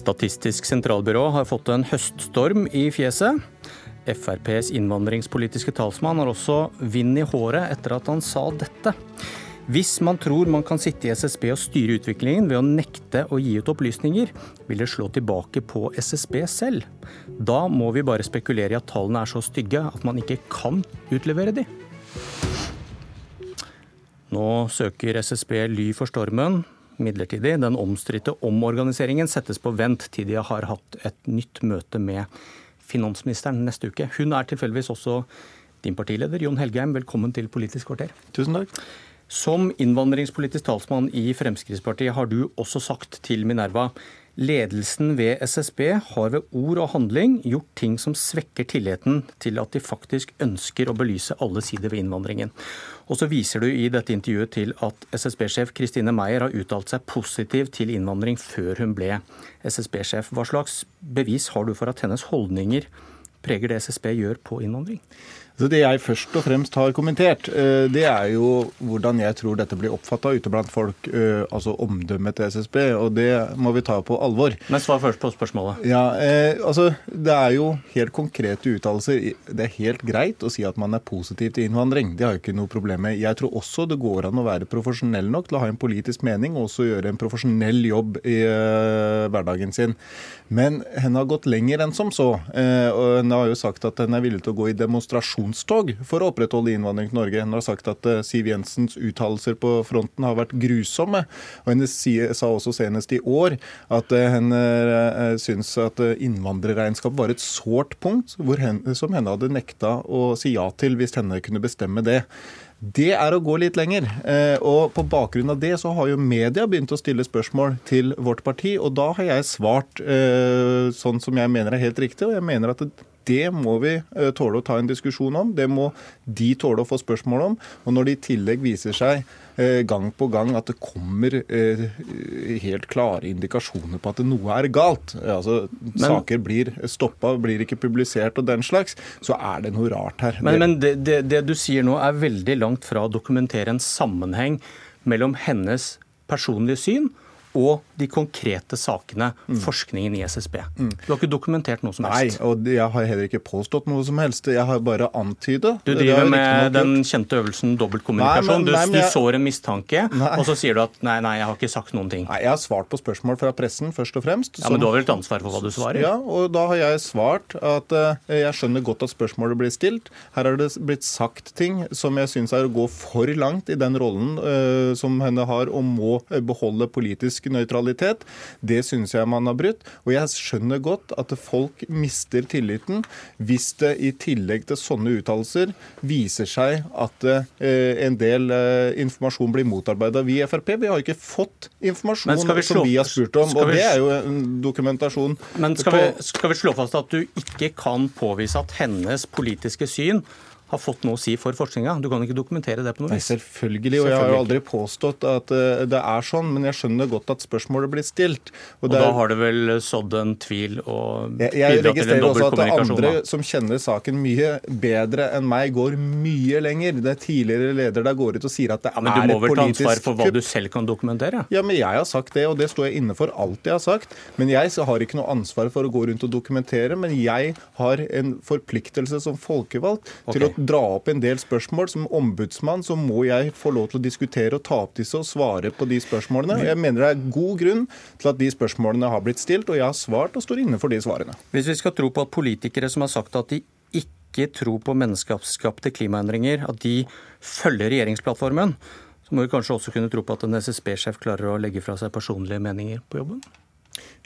Statistisk sentralbyrå har fått en høststorm i fjeset. FrPs innvandringspolitiske talsmann har også vind i håret etter at han sa dette. Hvis man tror man kan sitte i SSB og styre utviklingen ved å nekte å gi ut opplysninger, vil det slå tilbake på SSB selv. Da må vi bare spekulere i at tallene er så stygge at man ikke kan utlevere de. Nå søker SSB ly for stormen midlertidig. Den omstridte omorganiseringen settes på vent til de har hatt et nytt møte med finansministeren neste uke. Hun er tilfeldigvis også din partileder, Jon Helgheim. Velkommen til Politisk kvarter. Tusen takk. Som innvandringspolitisk talsmann i Fremskrittspartiet har du også sagt til Minerva ledelsen ved SSB har ved ord og handling gjort ting som svekker tilliten til at de faktisk ønsker å belyse alle sider ved innvandringen. Og så viser du i dette intervjuet til at SSB-sjef Kristine Meyer har uttalt seg positiv til innvandring før hun ble SSB-sjef. Hva slags bevis har du for at hennes holdninger preger det SSB gjør på innvandring? Så Det jeg først og fremst har kommentert, eh, det er jo hvordan jeg tror dette blir oppfatta ute blant folk. Eh, altså omdømmet til SSB, og det må vi ta på alvor. Men svar først på spørsmålet. Ja, eh, altså Det er jo helt konkrete uttalelser. Det er helt greit å si at man er positiv til innvandring. Det har jeg ikke noe problem med. Jeg tror også det går an å være profesjonell nok til å ha en politisk mening og også gjøre en profesjonell jobb i hverdagen sin. Men henne har gått lenger enn som så. Hun har jo sagt at hun er villig til å gå i demonstrasjon demonstrasjonstog for å opprettholde innvandring til Norge. Hun har sagt at eh, Siv Jensens uttalelser på fronten har vært grusomme. Og Hun sa også senest i år at eh, hun eh, syns at innvandrerregnskap var et sårt punkt hen, som henne hadde nekta å si ja til hvis henne kunne bestemme det. Det er å gå litt lenger. Og På bakgrunn av det så har jo media begynt å stille spørsmål til vårt parti. Og da har jeg svart sånn som jeg mener er helt riktig. Og jeg mener at må vi eh, tåle å ta en diskusjon om. Det må de tåle å få spørsmål om. Og når det i tillegg viser seg eh, gang på gang at det kommer eh, helt klare indikasjoner på at noe er galt, altså men, saker blir stoppa, blir ikke publisert og den slags, så er det noe rart her. Men, men det, det, det du sier nå er veldig langt fra å dokumentere en sammenheng mellom hennes personlige syn og de konkrete sakene, mm. forskningen i SSB. Mm. Du har ikke dokumentert noe som helst? Nei, og jeg har heller ikke påstått noe som helst. Jeg har bare antydet. Du driver med den kjente øvelsen dobbeltkommunikasjon. Du, du, sår en mistanke, nei. og så sier du at nei, nei, jeg har ikke sagt noen ting. Nei, Jeg har svart på spørsmål fra pressen, først og fremst. Ja, Men du har vel et ansvar for hva du svarer? Ja, og da har jeg svart at uh, jeg skjønner godt at spørsmålet blir stilt. Her har det blitt sagt ting som jeg syns er å gå for langt i den rollen uh, som henne har, og må beholde politisk nøytralitet. Det syns jeg man har brutt. Og jeg skjønner godt at folk mister tilliten hvis det i tillegg til sånne uttalelser viser seg at eh, en del eh, informasjon blir motarbeida. Vi i Frp vi har ikke fått informasjon vi som vi har spurt om, og det er jo en dokumentasjon. Men skal vi, skal vi slå fast at du ikke kan påvise at hennes politiske syn har fått noe å si for forskninga. Du kan ikke dokumentere det på noe vis. Nei, selvfølgelig, og jeg har jo aldri påstått at eh, det er sånn, men jeg skjønner godt at spørsmålet blir stilt. Og, og da har det vel sådd en tvil og bidratt til en dobbeltkommunikasjon? Jeg registrerer også at andre som kjenner saken mye bedre enn meg, går mye lenger. Det er tidligere leder der går ut og sier at det ja, er et politisk Men du må vel ta ansvar for hva du selv kan dokumentere? Ja, men jeg har sagt det, og det står jeg inne for alt jeg har sagt. Men jeg har ikke noe ansvar for å gå rundt og dokumentere, men jeg har en forpliktelse som folkevalgt okay. til å dra opp en del spørsmål. Som ombudsmann så må jeg få lov til å diskutere og ta opp disse og svare på de spørsmålene. Jeg mener det er god grunn til at de spørsmålene har blitt stilt, og jeg har svart og står inne for de svarene. Hvis vi skal tro på at politikere som har sagt at de ikke tror på menneskeskapte klimaendringer, at de følger regjeringsplattformen, så må vi kanskje også kunne tro på at en SSB-sjef klarer å legge fra seg personlige meninger på jobben?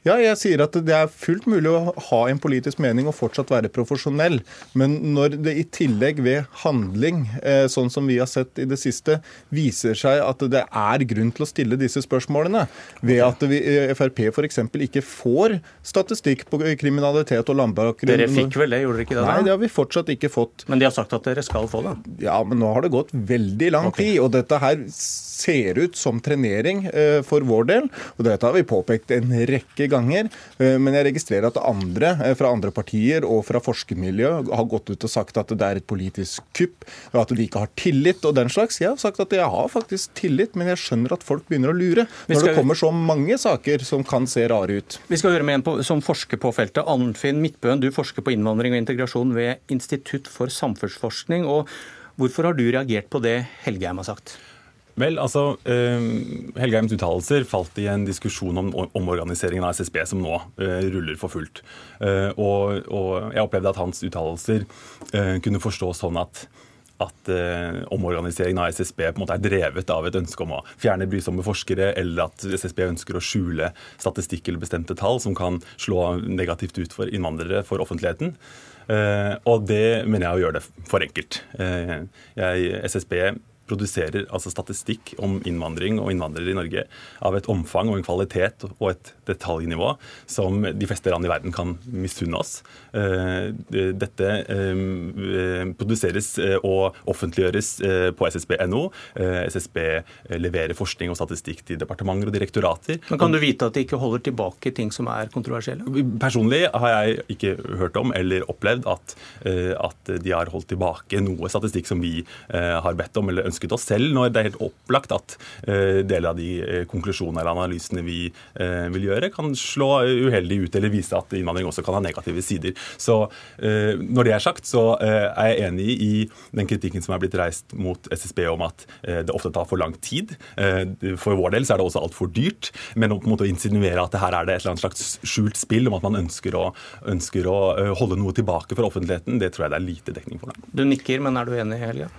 Ja, jeg sier at det er fullt mulig å ha en politisk mening og fortsatt være profesjonell. Men når det i tillegg ved handling, eh, sånn som vi har sett i det siste, viser seg at det er grunn til å stille disse spørsmålene, ved at vi eh, Frp f.eks. ikke får statistikk på kriminalitet og landbakgrunn Dere fikk vel det, gjorde dere ikke det? da? Nei, det har vi fortsatt ikke fått. Men de har sagt at dere skal få det? Ja, men nå har det gått veldig lang okay. tid. Og dette her ser ut som trenering eh, for vår del. Og dette har vi påpekt en rekke ganger ganger. Men jeg registrerer at andre fra andre partier og fra forskermiljø har gått ut og sagt at det er et politisk kupp, og at de ikke har tillit og den slags. Jeg har sagt at jeg har faktisk tillit, men jeg skjønner at folk begynner å lure når det kommer så mange saker som kan se rare ut. Vi skal høre med en på, som forsker på feltet. Arnfinn Midtbøen, du forsker på innvandring og integrasjon ved Institutt for samfunnsforskning. og Hvorfor har du reagert på det Helgheim har sagt? Vel, altså, eh, Helgheims uttalelser falt i en diskusjon om omorganiseringen av SSB som nå eh, ruller for fullt. Eh, og, og, jeg opplevde at hans uttalelser eh, kunne forstås sånn at at eh, omorganiseringen av SSB på en måte er drevet av et ønske om å fjerne brysomme forskere, eller at SSB ønsker å skjule statistikk eller bestemte tall som kan slå negativt ut for innvandrere for offentligheten. Eh, og det mener jeg å gjøre det for enkelt. Jeg, SSB produserer altså statistikk om innvandring og innvandrere i Norge av et omfang og en kvalitet og et detaljnivå som de fleste land i verden kan misunne oss. Eh, dette eh, produseres eh, og offentliggjøres på ssb.no. SSB leverer forskning og statistikk til departementer og direktorater. Men Kan du vite at de ikke holder tilbake ting som er kontroversielle? Personlig har jeg ikke hørt om eller opplevd at, at de har holdt tilbake noe statistikk som vi har bedt om eller ønsket oss selv, når det er helt opplagt at deler av de konklusjonene eller analysene vi vil gjøre, kan slå uheldig ut eller vise at innvandring også kan ha negative sider. Så eh, Når det er sagt, så eh, er jeg enig i den kritikken som er blitt reist mot SSB om at eh, det ofte tar for lang tid. For vår del så er det også altfor dyrt. Men å på en måte insinuere at det her er det et eller annet slags skjult spill om at man ønsker å, ønsker å holde noe tilbake for offentligheten, det tror jeg det er lite dekning for. Du nikker, men er du enig, Helga?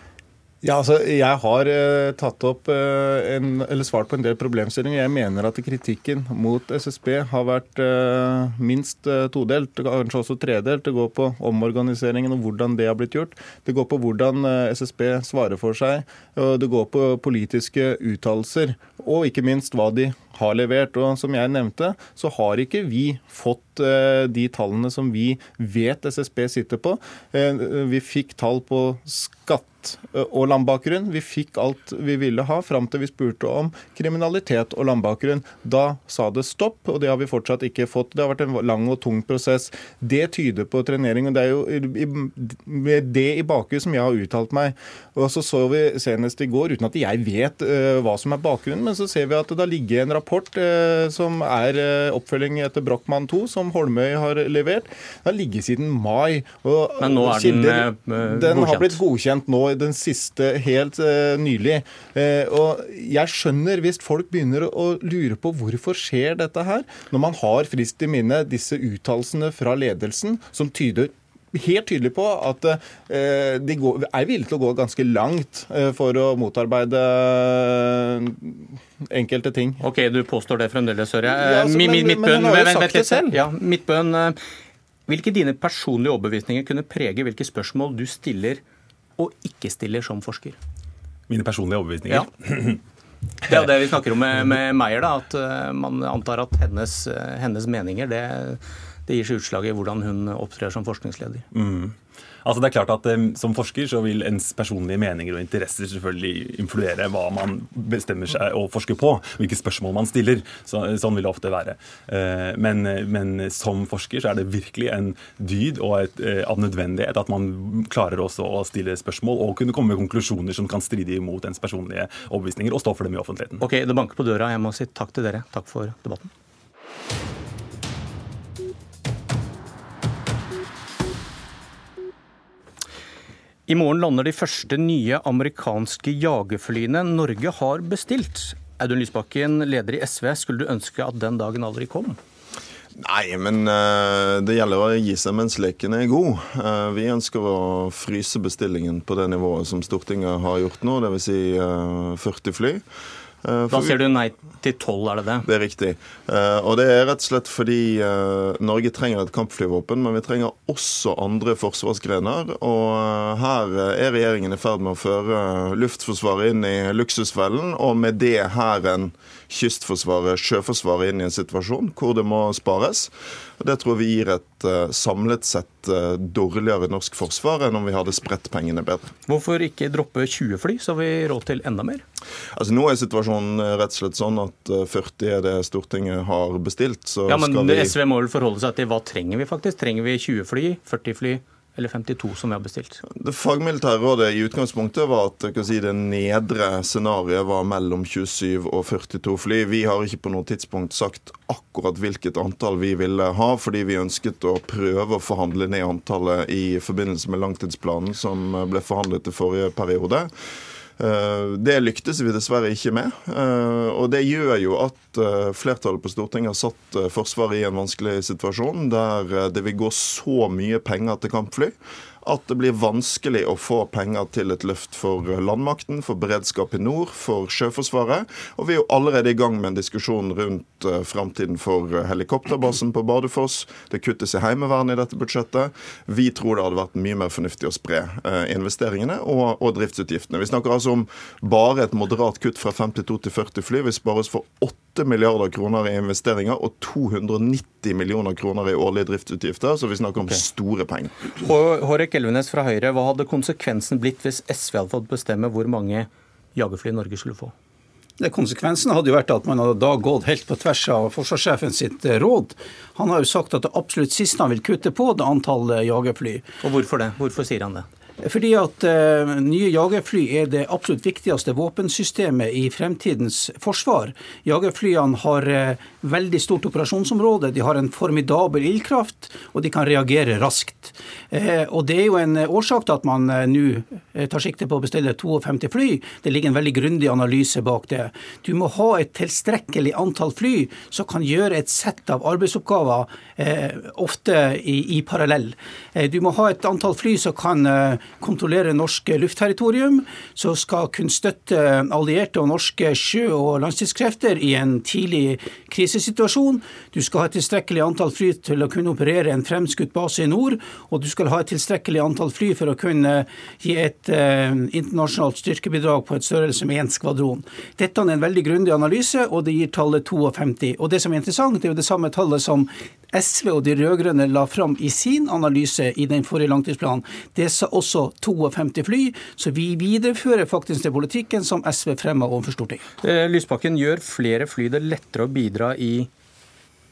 Ja, altså, Jeg har uh, tatt opp uh, en, eller svart på en del problemstillinger. Jeg mener at kritikken mot SSB har vært uh, minst todelt, kanskje også tredelt. Det går på omorganiseringen og hvordan det har blitt gjort. Det går på hvordan SSB svarer for seg. og Det går på politiske uttalelser. Og ikke minst hva de har levert. Og som jeg nevnte, så har ikke vi fått de tallene som vi vet SSB sitter på. Vi fikk tall på skatt og landbakgrunn. Vi fikk alt vi ville ha fram til vi spurte om kriminalitet og landbakgrunn. Da sa det stopp, og det har vi fortsatt ikke fått. Det har vært en lang og tung prosess. Det tyder på trenering. og Det er jo med det i bakgrunn som jeg har uttalt meg. Og så så vi senest i går, uten at jeg vet uh, hva som er bakgrunnen, men så ser vi at det da ligger en rapport uh, som er uh, oppfølging etter Brochmann 2, som Holmøy har levert. Den har ligget siden mai. Og, men nå er kilder, den, den har blitt godkjent nå den siste helt uh, nylig. Uh, og jeg skjønner hvis folk begynner å lure på hvorfor skjer dette her, når man har friskt i minne disse uttalelsene fra ledelsen som tyder helt tydelig på at uh, de går, er villige til å gå ganske langt for å motarbeide enkelte ting. Ok, du påstår det fremdeles, hører jeg. Ja, altså, men, midtbøn, men, men, vent litt. Ja, midtbøn, hvilke dine personlige overbevisninger kunne prege hvilke spørsmål du stiller og ikke stiller som forsker? Mine personlige overbevisninger? Ja. Det er jo det vi snakker om med, med Meyer, da, at uh, man antar at hennes, uh, hennes meninger det, det, gir seg utslag i hvordan hun opptrer som forskningsleder. Mm. Altså det er klart at um, Som forsker så vil ens personlige meninger og interesser selvfølgelig influere hva man bestemmer seg å forske på, hvilke spørsmål man stiller. Så, sånn vil det ofte være. Uh, men, men, som forsker så er det virkelig en dyd og et, uh, av nødvendighet at man klarer også å stille spørsmål og kunne komme med konklusjoner som kan stride imot ens personlige overbevisninger, og stå for dem i offentligheten. Ok, Det banker på døra. Jeg må si takk til dere. Takk for debatten. I morgen lander de første nye amerikanske jagerflyene Norge har bestilt. Audun Lysbakken, leder i SV, skulle du ønske at den dagen aldri kom? Nei, men uh, det gjelder å gi seg mens leken er god. Uh, vi ønsker å fryse bestillingen på det nivået som Stortinget har gjort nå, dvs. Si, uh, 40 fly. Eh, da sier du nei til tolv, er det det? Det er riktig. Eh, og det er rett og slett fordi eh, Norge trenger et kampflyvåpen, men vi trenger også andre forsvarsgrener. Og her er regjeringen i ferd med å føre Luftforsvaret inn i luksusfellen, og med det Hæren, Kystforsvaret, Sjøforsvaret inn i en situasjon hvor det må spares. Og Det tror vi gir et uh, samlet sett uh, dårligere norsk forsvar enn om vi hadde spredt pengene bedre. Hvorfor ikke droppe 20 fly, så har vi råd til enda mer? Altså Nå er situasjonen rett og slett sånn at 40 er det Stortinget har bestilt. ja, Men vi... SV må vel forholde seg til hva trenger vi faktisk? Trenger vi 20 fly, 40 fly? Eller 52 som vi har bestilt? Det fagmilitære rådet i utgangspunktet var at si, det nedre scenarioet var mellom 27 og 42 fly. Vi har ikke på noe tidspunkt sagt akkurat hvilket antall vi ville ha, fordi vi ønsket å prøve å forhandle ned antallet i forbindelse med langtidsplanen som ble forhandlet i forrige periode. Eh, det lyktes vi dessverre ikke med. Eh, og det gjør jo at eh, flertallet på Stortinget har satt Forsvaret i en vanskelig situasjon, der det vil gå så mye penger til kampfly at det blir vanskelig å få penger til et løft for landmakten, for beredskap i nord, for Sjøforsvaret. Og vi er jo allerede i gang med en diskusjon rundt uh, framtiden for helikopterbasen på Badefoss. Det kuttes i Heimevernet i dette budsjettet. Vi tror det hadde vært mye mer fornuftig å spre uh, investeringene og, og, driftsutgiftene. Vi snakker altså om bare et moderat kutt fra 52 til 40 fly. Vi sparer oss for 8 milliarder kroner i investeringer og 290 millioner kroner i årlige driftsutgifter, så vi snakker om okay. store penger. Hårek Elvenes fra Høyre, hva hadde konsekvensen blitt hvis SV hadde fått bestemme hvor mange jagerfly Norge skulle få? Det konsekvensen hadde jo vært at man hadde da gått helt på tvers av forsvarssjefen sitt eh, råd. Han har jo sagt at det absolutt siste han vil kutte på, det antallet jagerfly. Og hvorfor det? Hvorfor sier han det? Fordi at uh, nye jagerfly er det absolutt viktigste våpensystemet i fremtidens forsvar. Jagerflyene har uh, veldig stort operasjonsområde, de har en formidabel ildkraft, og de kan reagere raskt. Uh, og Det er jo en årsak til at man nå tar sikte på å bestille 52 fly. Det ligger en veldig grundig analyse bak det. Du må ha et tilstrekkelig antall fly som kan gjøre et sett av arbeidsoppgaver, ofte i, i parallell. Du må ha et antall fly som kan kontrollere norsk luftterritorium, som skal kunne støtte allierte og norske sjø- og landstidskrefter i en tidlig krisesituasjon. Du skal ha et tilstrekkelig antall fly til å kunne operere en fremskutt base i nord, og du skal ha et tilstrekkelig antall fly for å kunne gi et eh, internasjonalt styrkebidrag på et størrelse med én skvadron. Dette er en veldig grundig analyse, og det gir tallet 52. Og Det som er interessant, det er jo det samme tallet som SV og de rød-grønne la fram i sin analyse i den forrige langtidsplanen, det sa også 52 fly. Så vi viderefører faktisk den politikken som SV fremma overfor Stortinget. Eh, Lysbakken, gjør flere fly det lettere å bidra i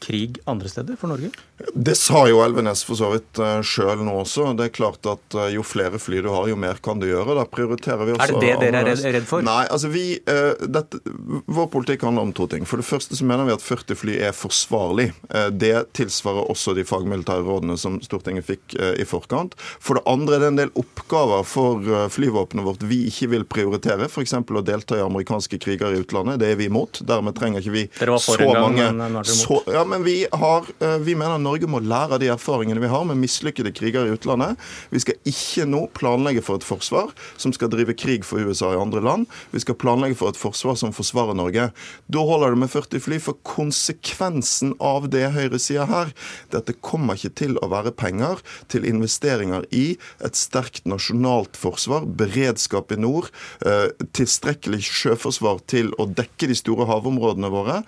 krig andre steder for Norge? Det sa jo Elvenes for så vidt eh, sjøl nå også. Det er klart at uh, Jo flere fly du har, jo mer kan du gjøre. Da prioriterer vi også Er det det dere er redd, for? Nei, altså vi, uh, dette, Vår politikk handler om to ting. For det første så mener vi at 40 fly er forsvarlig. det tilsvarer også de fagmilitære rådene som Stortinget fikk i forkant. For det andre er det en del oppgaver for flyvåpenet vårt vi ikke vil prioritere. F.eks. å delta i amerikanske kriger i utlandet. Det er vi imot. Dermed trenger ikke vi så mange så, ja, men vi, har, vi mener Norge må lære av de erfaringene vi har med mislykkede kriger i utlandet. Vi skal ikke nå planlegge for et forsvar som skal drive krig for USA i andre land. Vi skal planlegge for et forsvar som forsvarer Norge. Da holder det med 40 fly, for konsekvensen av det Høyre sier her, det at det kommer ikke til å være penger til investeringer i et sterkt nasjonalt forsvar, beredskap i nord, eh, tilstrekkelig sjøforsvar til å dekke de store havområdene våre,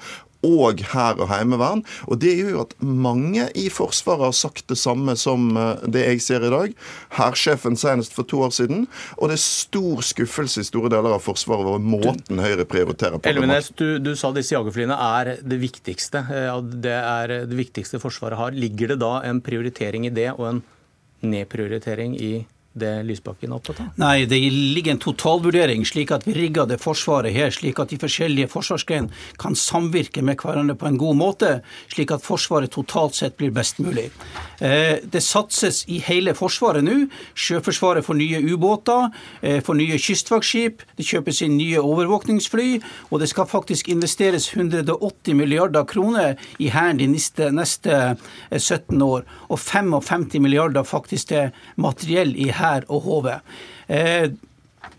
og hær og heimevern. Og Det gjør jo at mange i Forsvaret har sagt det samme som eh, det jeg ser i dag. Hærsjefen senest for to år siden. Og det er stor skuffelse i store deler av Forsvaret over måten Høyre prioriterer på. Elvenes, du, du sa disse jagerflyene er det viktigste. Eh, det er det viktigste Forsvaret har. Ligger det da en prioritering i det, og en nedprioritering i det Lysbakken er opptatt av? Nei, det ligger en totalvurdering, slik at vi rigger det Forsvaret her, slik at de forskjellige forsvarsgrenene kan samvirke med hverandre på en god måte, slik at Forsvaret totalt sett blir best mulig. Eh, det satses i hele Forsvaret nå. Sjøforsvaret får nye ubåter, eh, får nye kystvaktskip, det kjøpes inn nye overvåkningsfly, og det skal faktisk investeres 180 milliarder kroner i Hæren de neste, neste 17 år, og 55 milliarder faktisk til materiell i Hæren hær og HV. Eh,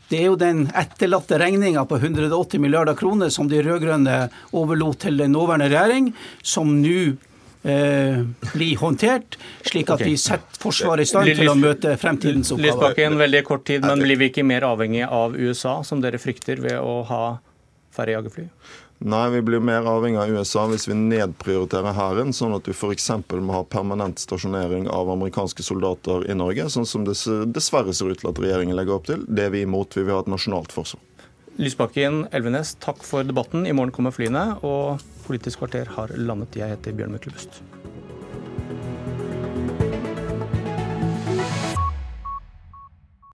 det er jo den etterlatte regninga på 180 milliarder kroner som de rød-grønne overlot til den nåværende regjering, som nå eh, blir håndtert, slik at okay. vi setter Forsvaret i stand til å møte fremtidens oppgaver. Lysbakken, veldig kort tid, men blir vi ikke mer avhengig av USA, som dere frykter, ved å ha færre jagerfly? Nei, vi blir mer avhengig av USA hvis vi nedprioriterer hæren, sånn at du f.eks. må ha permanent stasjonering av amerikanske soldater i Norge, sånn som det dessverre ser ut til at regjeringen legger opp til. Det er vi imot. Vi vil ha et nasjonalt forsvar. Lysbakken, Elvenes, takk for debatten. I morgen kommer flyene, og Politisk kvarter har landet. Jeg heter Bjørn Myklebust.